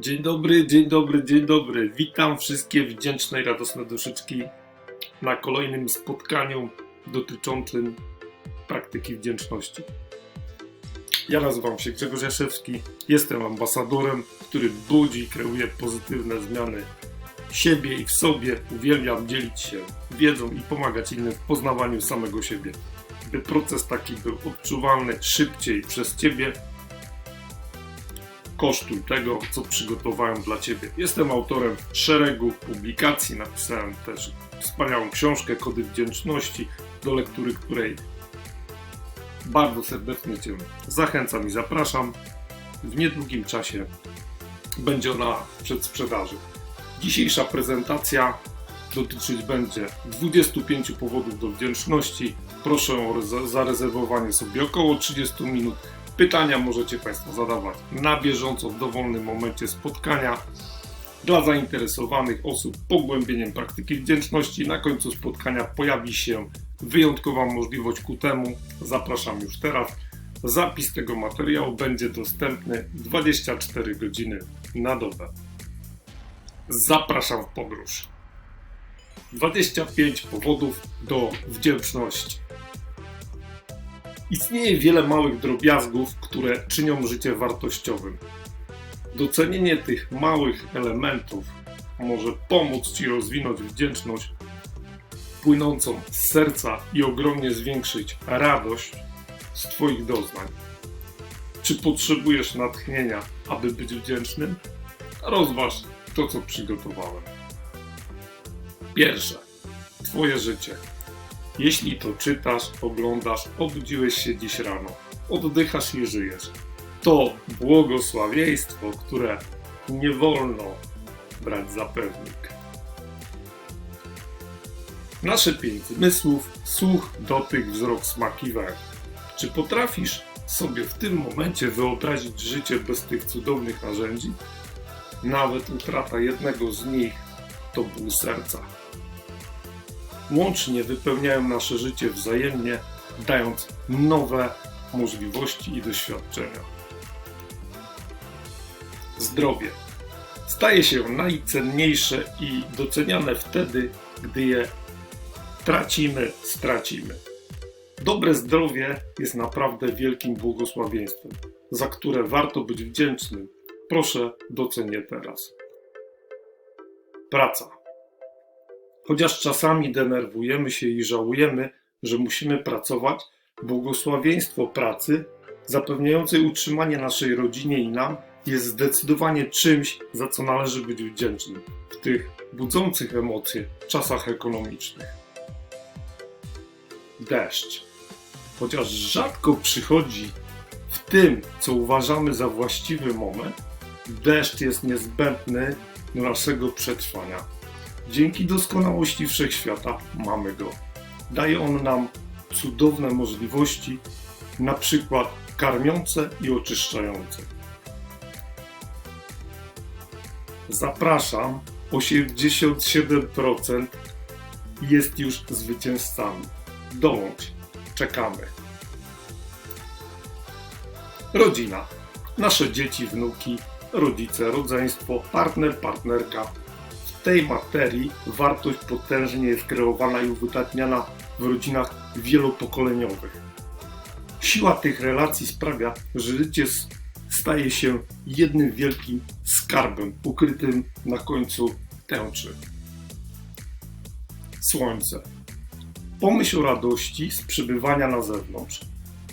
Dzień dobry, dzień dobry, dzień dobry. Witam wszystkie wdzięczne i radosne duszyczki na kolejnym spotkaniu dotyczącym praktyki wdzięczności. Ja nazywam się Grzegorz Jaszewski, jestem ambasadorem, który budzi i kreuje pozytywne zmiany siebie i w sobie. Uwielbiam dzielić się wiedzą i pomagać innym w poznawaniu samego siebie. By proces taki był odczuwalny szybciej przez Ciebie, kosztuj tego, co przygotowałem dla Ciebie. Jestem autorem szeregu publikacji, napisałem też wspaniałą książkę Kody Wdzięczności, do lektury której bardzo serdecznie Cię zachęcam i zapraszam. W niedługim czasie będzie ona przed sprzedaży. Dzisiejsza prezentacja dotyczyć będzie 25 powodów do wdzięczności. Proszę o zarezerwowanie sobie około 30 minut Pytania możecie Państwo zadawać na bieżąco w dowolnym momencie spotkania. Dla zainteresowanych osób pogłębieniem praktyki wdzięczności na końcu spotkania pojawi się wyjątkowa możliwość ku temu. Zapraszam już teraz. Zapis tego materiału będzie dostępny 24 godziny na dobę. Zapraszam w podróż. 25 powodów do wdzięczności. Istnieje wiele małych drobiazgów, które czynią życie wartościowym. Docenienie tych małych elementów może pomóc Ci rozwinąć wdzięczność płynącą z serca i ogromnie zwiększyć radość z Twoich doznań. Czy potrzebujesz natchnienia, aby być wdzięcznym? Rozważ to, co przygotowałem. Pierwsze. Twoje życie. Jeśli to czytasz, oglądasz, obudziłeś się dziś rano, oddychasz i żyjesz. To błogosławieństwo, które nie wolno brać za pewnik. Nasze pięć zmysłów, słuch, dotyk, wzrok, smak i węch. Czy potrafisz sobie w tym momencie wyobrazić życie bez tych cudownych narzędzi? Nawet utrata jednego z nich to ból serca łącznie wypełniają nasze życie wzajemnie, dając nowe możliwości i doświadczenia. Zdrowie staje się najcenniejsze i doceniane wtedy, gdy je tracimy, stracimy. Dobre zdrowie jest naprawdę wielkim błogosławieństwem, za które warto być wdzięcznym. Proszę, doceń je teraz. Praca. Chociaż czasami denerwujemy się i żałujemy, że musimy pracować, błogosławieństwo pracy, zapewniające utrzymanie naszej rodzinie i nam, jest zdecydowanie czymś, za co należy być wdzięcznym w tych budzących emocje czasach ekonomicznych. Deszcz. Chociaż rzadko przychodzi w tym, co uważamy za właściwy moment, deszcz jest niezbędny do naszego przetrwania Dzięki doskonałości wszechświata mamy go. Daje on nam cudowne możliwości, na przykład karmiące i oczyszczające. Zapraszam, 87% jest już zwycięzcami. Dołącz, czekamy. Rodzina. Nasze dzieci, wnuki, rodzice, rodzeństwo, partner, partnerka, tej materii wartość potężnie jest kreowana i uwydatniana w rodzinach wielopokoleniowych. Siła tych relacji sprawia, że życie staje się jednym wielkim skarbem ukrytym na końcu tęczy. Słońce. Pomyśl o radości z przebywania na zewnątrz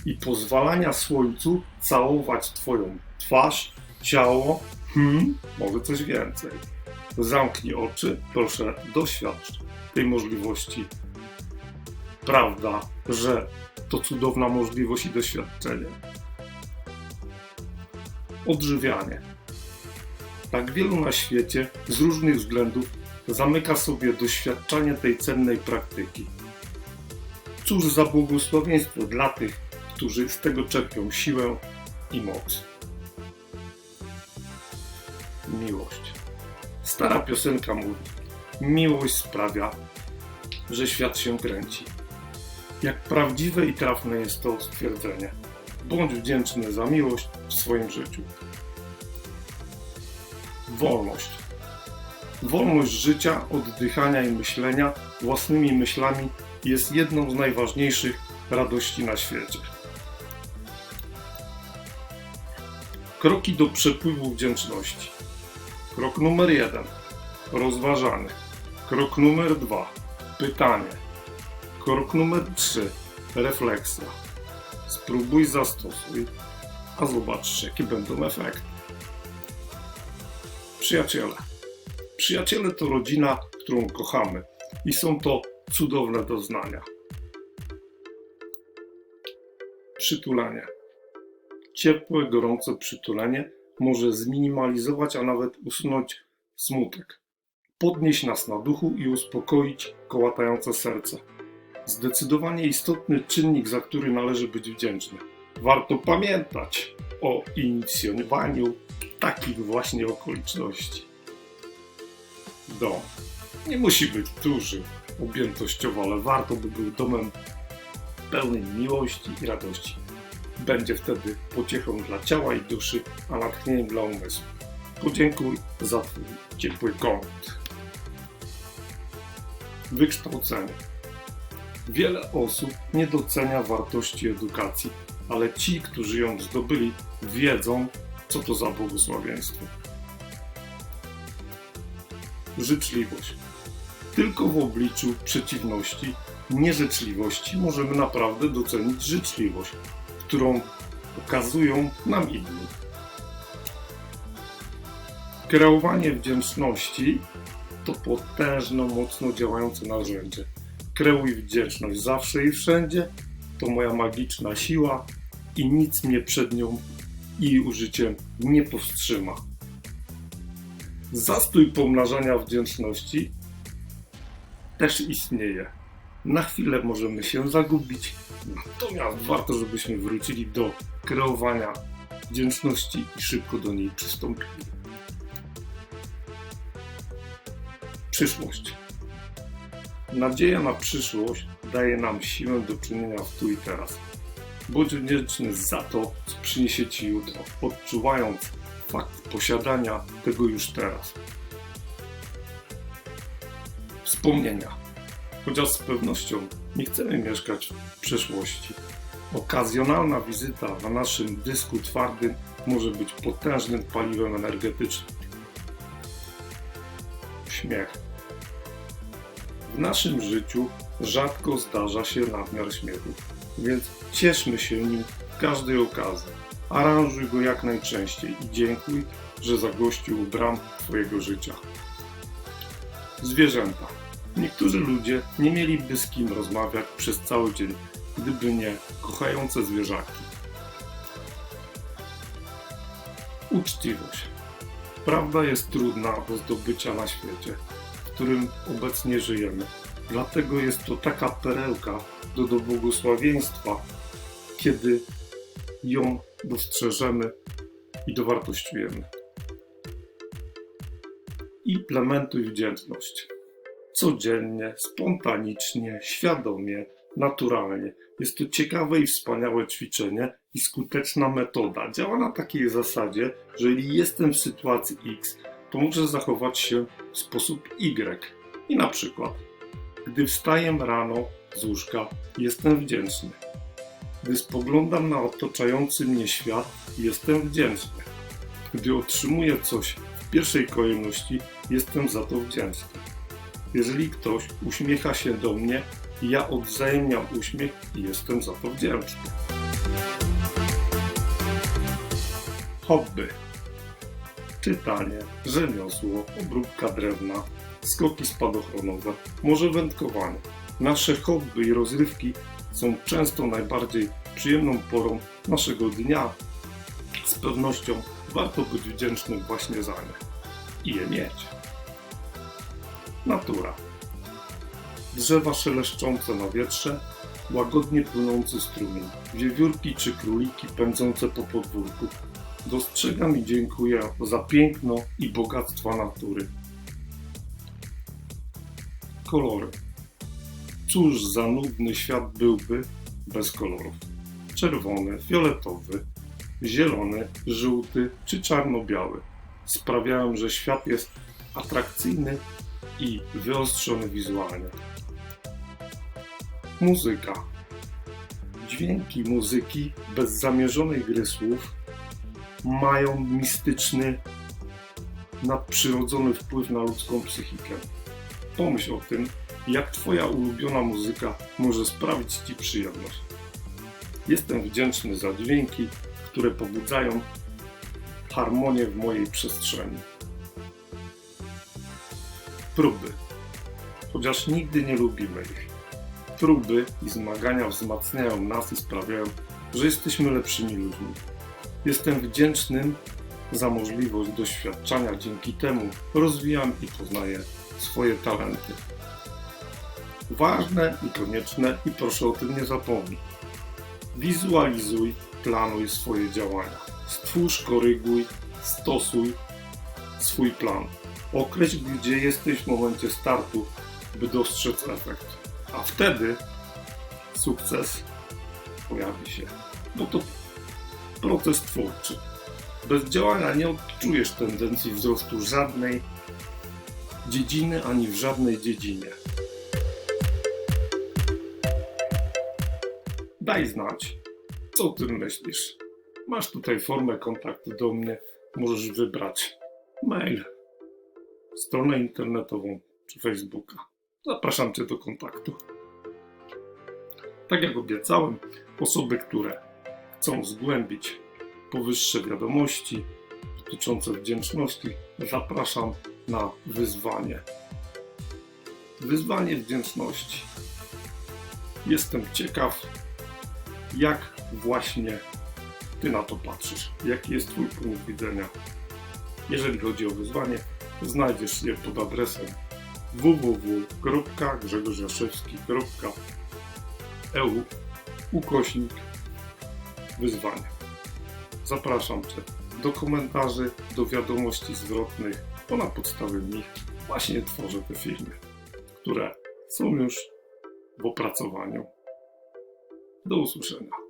i pozwalania słońcu całować Twoją twarz, ciało, hmm, może coś więcej zamknij oczy, proszę doświadcz tej możliwości. Prawda, że to cudowna możliwość i doświadczenie. Odżywianie. Tak wielu na świecie z różnych względów zamyka sobie doświadczanie tej cennej praktyki. Cóż za błogosławieństwo dla tych, którzy z tego czerpią siłę i moc. Miłość. Stara piosenka mówi: Miłość sprawia, że świat się kręci. Jak prawdziwe i trafne jest to stwierdzenie. Bądź wdzięczny za miłość w swoim życiu. Wolność. Wolność życia, oddychania i myślenia własnymi myślami jest jedną z najważniejszych radości na świecie. Kroki do przepływu wdzięczności. Krok numer jeden. Rozważany. Krok numer dwa. Pytanie. Krok numer trzy. Refleksja. Spróbuj, zastosuj, a zobaczysz, jakie będą efekty. Przyjaciele. Przyjaciele to rodzina, którą kochamy i są to cudowne doznania. Przytulenie. Ciepłe, gorące przytulenie może zminimalizować, a nawet usunąć smutek, podnieść nas na duchu i uspokoić kołatające serce. Zdecydowanie istotny czynnik, za który należy być wdzięczny. Warto pamiętać o inicjowaniu takich właśnie okoliczności. Dom nie musi być duży objętościowo, ale warto by był domem pełnym miłości i radości. Będzie wtedy pociechą dla ciała i duszy, a natchnieniem dla umysłu. Podziękuj za Twój ciepły kąt. Wykształcenie. Wiele osób nie docenia wartości edukacji, ale ci, którzy ją zdobyli, wiedzą, co to za błogosławieństwo. Życzliwość. Tylko w obliczu przeciwności, nieżyczliwości możemy naprawdę docenić życzliwość, którą okazują nam inni. Kreowanie wdzięczności to potężne, mocno działające narzędzie. Kreuj wdzięczność zawsze i wszędzie. To moja magiczna siła i nic mnie przed nią i użyciem nie powstrzyma. Zastój pomnażania wdzięczności też istnieje. Na chwilę możemy się zagubić, natomiast warto, żebyśmy wrócili do kreowania wdzięczności i szybko do niej przystąpili. Przyszłość. Nadzieja na przyszłość daje nam siłę do czynienia w tu i teraz. Bądź wdzięczny za to, co przyniesie Ci jutro, odczuwając fakt posiadania tego już teraz. Wspomnienia. Chociaż z pewnością nie chcemy mieszkać w przeszłości. Okazjonalna wizyta na naszym dysku twardym może być potężnym paliwem energetycznym. Śmiech. W naszym życiu rzadko zdarza się nadmiar śmiechu, więc cieszmy się nim w każdej okazji. Aranżuj go jak najczęściej i dziękuj, że zagościł bram Twojego życia. Zwierzęta. Niektórzy ludzie nie mieliby z kim rozmawiać przez cały dzień, gdyby nie kochające zwierzaki. Uczciwość. Prawda jest trudna do zdobycia na świecie, w którym obecnie żyjemy. Dlatego jest to taka perełka do, do błogosławieństwa, kiedy ją dostrzeżemy i dowartościujemy. Implementuj wdzięczność. Codziennie, spontanicznie, świadomie, naturalnie. Jest to ciekawe i wspaniałe ćwiczenie i skuteczna metoda. Działa na takiej zasadzie, że jeśli jestem w sytuacji X, to muszę zachować się w sposób Y. I na przykład, gdy wstaję rano z łóżka, jestem wdzięczny. Gdy spoglądam na otaczający mnie świat, jestem wdzięczny. Gdy otrzymuję coś w pierwszej kolejności, jestem za to wdzięczny. Jeżeli ktoś uśmiecha się do mnie, ja odwzajemniam uśmiech i jestem za to wdzięczny. Hobby. Czytanie, rzemiosło, obróbka drewna, skoki spadochronowe, może wędkowanie. Nasze hobby i rozrywki są często najbardziej przyjemną porą naszego dnia. Z pewnością warto być wdzięcznym właśnie za nie i je mieć. Natura. Drzewa szeleszczące na wietrze, łagodnie płynący strumień, wiewiórki czy króliki pędzące po podwórku. Dostrzegam i dziękuję za piękno i bogactwa natury. Kolory. Cóż za nudny świat byłby bez kolorów. Czerwony, fioletowy, zielony, żółty czy czarno-biały. sprawiają, że świat jest atrakcyjny i wyostrzony wizualnie. Muzyka. Dźwięki muzyki bez zamierzonej gry słów mają mistyczny, nadprzyrodzony wpływ na ludzką psychikę. Pomyśl o tym, jak Twoja ulubiona muzyka może sprawić Ci przyjemność. Jestem wdzięczny za dźwięki, które pobudzają harmonię w mojej przestrzeni. Próby. Chociaż nigdy nie lubimy ich. Próby i zmagania wzmacniają nas i sprawiają, że jesteśmy lepszymi ludźmi. Jestem wdzięcznym za możliwość doświadczania, dzięki temu rozwijam i poznaję swoje talenty. Ważne i konieczne, i proszę o tym nie zapomnij. Wizualizuj, planuj swoje działania. Stwórz, koryguj, stosuj swój plan. Określ, gdzie jesteś w momencie startu, by dostrzec efekt. A wtedy sukces pojawi się. Bo to proces twórczy. Bez działania nie odczujesz tendencji wzrostu żadnej dziedziny ani w żadnej dziedzinie. Daj znać, co tym myślisz. Masz tutaj formę kontaktu do mnie. Możesz wybrać mail, stronę internetową czy Facebooka. Zapraszam Cię do kontaktu. Tak jak obiecałem, osoby, które chcą zgłębić powyższe wiadomości dotyczące wdzięczności, zapraszam na wyzwanie. Wyzwanie wdzięczności. Jestem ciekaw, jak właśnie Ty na to patrzysz, jaki jest Twój punkt widzenia. Jeżeli chodzi o wyzwanie, znajdziesz je pod adresem www.grzegorzyaszewski.eu ukośnik wyzwanie. Zapraszam Cię do komentarzy, do wiadomości zwrotnych, bo na podstawie nich właśnie tworzę te filmy, które są już w opracowaniu. Do usłyszenia.